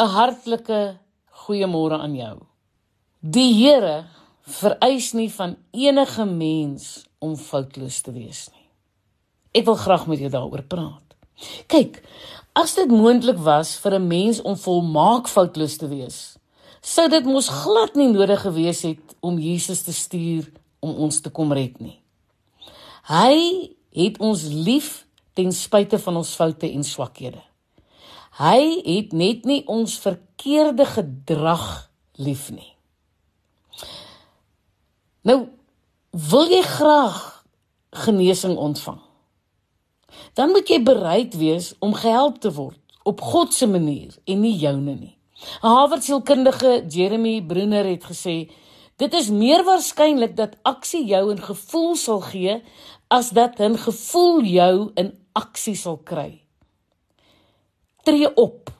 'n hartlike goeiemôre aan jou. Die Here vereis nie van enige mens om foutloos te wees nie. Ek wil graag met jou daaroor praat. Kyk, as dit moontlik was vir 'n mens om volmaak foutloos te wees, sou dit mos glad nie nodig gewees het om Jesus te stuur om ons te kom red nie. Hy het ons lief ten spyte van ons foute en swakhede. Hy het net nie ons verkeerde gedrag lief nie. Nou wil jy graag genesing ontvang. Dan moet jy bereid wees om gehelp te word op God se manier en nie joune nie. Harvard sielkundige Jeremy Bruner het gesê dit is meer waarskynlik dat aksie jou 'n gevoel sal gee as dat 'n gevoel jou in aksie sal kry. Tree op.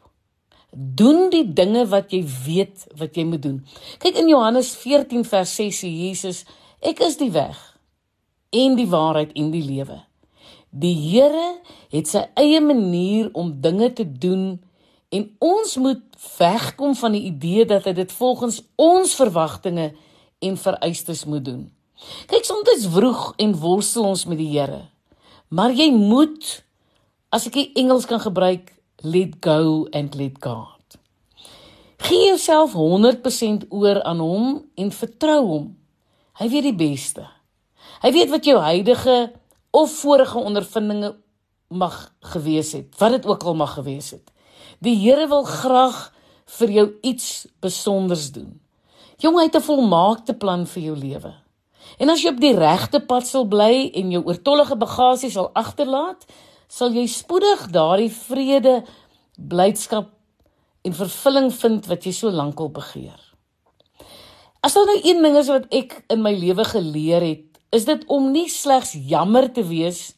Doen die dinge wat jy weet wat jy moet doen. Kyk in Johannes 14 vers 6 sê Jesus, ek is die weg en die waarheid en die lewe. Die Here het sy eie manier om dinge te doen en ons moet wegkom van die idee dat hy dit volgens ons verwagtinge en vereistes moet doen. Kyk, soms vroeg en worstel ons met die Here. Maar jy moet as ek die Engels kan gebruik, let go and let God. Gee jouself 100% oor aan hom en vertrou hom. Hy weet die beste. Hy weet wat jou huidige of vorige ondervindinge mag gewees het, wat dit ook al mag gewees het. Die Here wil graag vir jou iets besonders doen. Jong, hy het 'n volmaakte plan vir jou lewe. En as jy op die regte pad sal bly en jou oortollige bagasie sal agterlaat, sal jy spoedig daardie vrede, blydskap en vervulling vind wat jy so lank al begeer. As daar nou een ding is wat ek in my lewe geleer het, is dit om nie slegs jammer te wees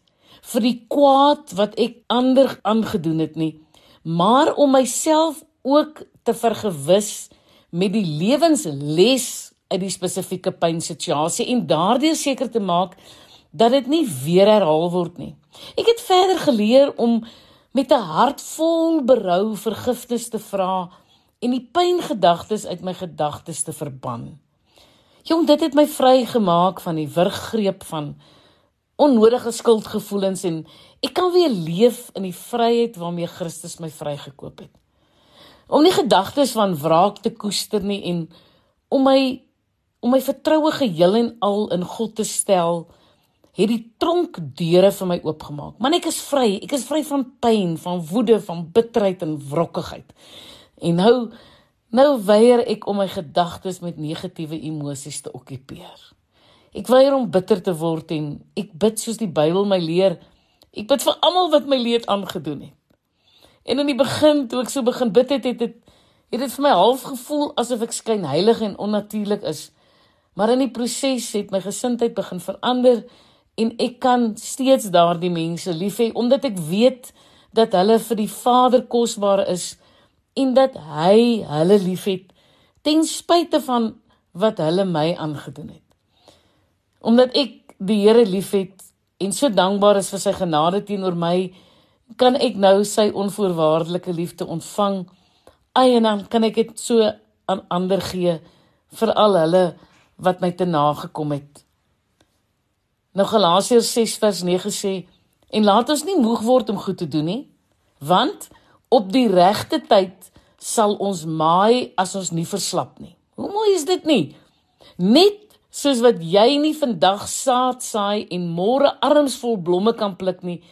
vir die kwaad wat ek ander aangedoen het nie, maar om myself ook te vergewis met die lewensles uit die spesifieke pynsituasie en daardeur seker te maak dat dit nie weer herhaal word nie. Ek het verder geleer om met 'n hart vol berou vergifnis te vra en die pyngedagtes uit my gedagtes te verban. Jong, dit het my vrygemaak van die wurggreep van onnodige skuldgevoelens en ek kan weer leef in die vryheid waarmee Christus my vrygekoop het. Om nie gedagtes van wraak te koester nie en om my om my vertroue geheel en al in God te stel, het die tronk deure vir my oopgemaak. Man, ek is vry. Ek is vry van pyn, van woede, van bitterheid en wrokkigheid. En nou Nou weier ek om my gedagtes met negatiewe emosies te okkupeer. Ek weier om bitter te word en ek bid soos die Bybel my leer. Ek bid vir almal wat my leed aangedoen het. En in die begin toe ek so begin bid het, het dit het dit vir my half gevoel asof ek skyn heilig en onnatuurlik is. Maar in die proses het my gesindheid begin verander en ek kan steeds daardie mense lief hê omdat ek weet dat hulle vir die Vader kosbaar is en dat hy hulle liefhet ten spyte van wat hulle my aangedoen het. Omdat ek die Here liefhet en so dankbaar is vir sy genade teenoor my, kan ek nou sy onvoorwaardelike liefde ontvang. Ai en dan kan ek dit so aan ander gee vir al hulle wat my te nagekom het. Nou Galasiërs 6 vers 9 sê en laat ons nie moeg word om goed te doen nie, want op die regte tyd sal ons maai as ons nie verslap nie. Hoe mooi is dit nie? Net soos wat jy nie vandag saad saai en môre armsvol blomme kan pluk nie,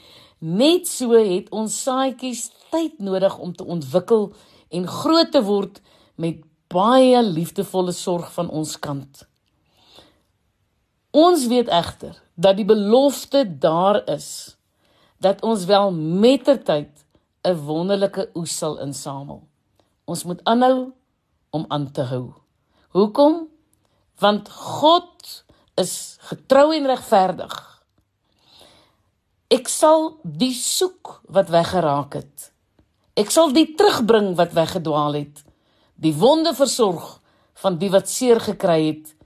net so het ons saadjies tyd nodig om te ontwikkel en groot te word met baie liefdevolle sorg van ons kant. Ons weet egter dat die belofte daar is dat ons wel mettertyd 'n wonderlike oes sal insamel. Ons moet aanhou om aan te hou. Hoekom? Want God is getrou en regverdig. Ek sal die soek wat weggeraak het. Ek sal die terugbring wat weggedwaal het. Die wonde versorg van die wat seer gekry het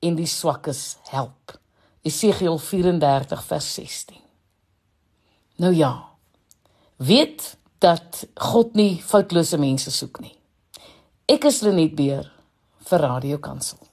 en die swakkes help. Esegiel 34 vers 16. Nou ja. Weet dat God nie foutlose mense soek nie. Ek is Lenet Beer vir Radio Kansel.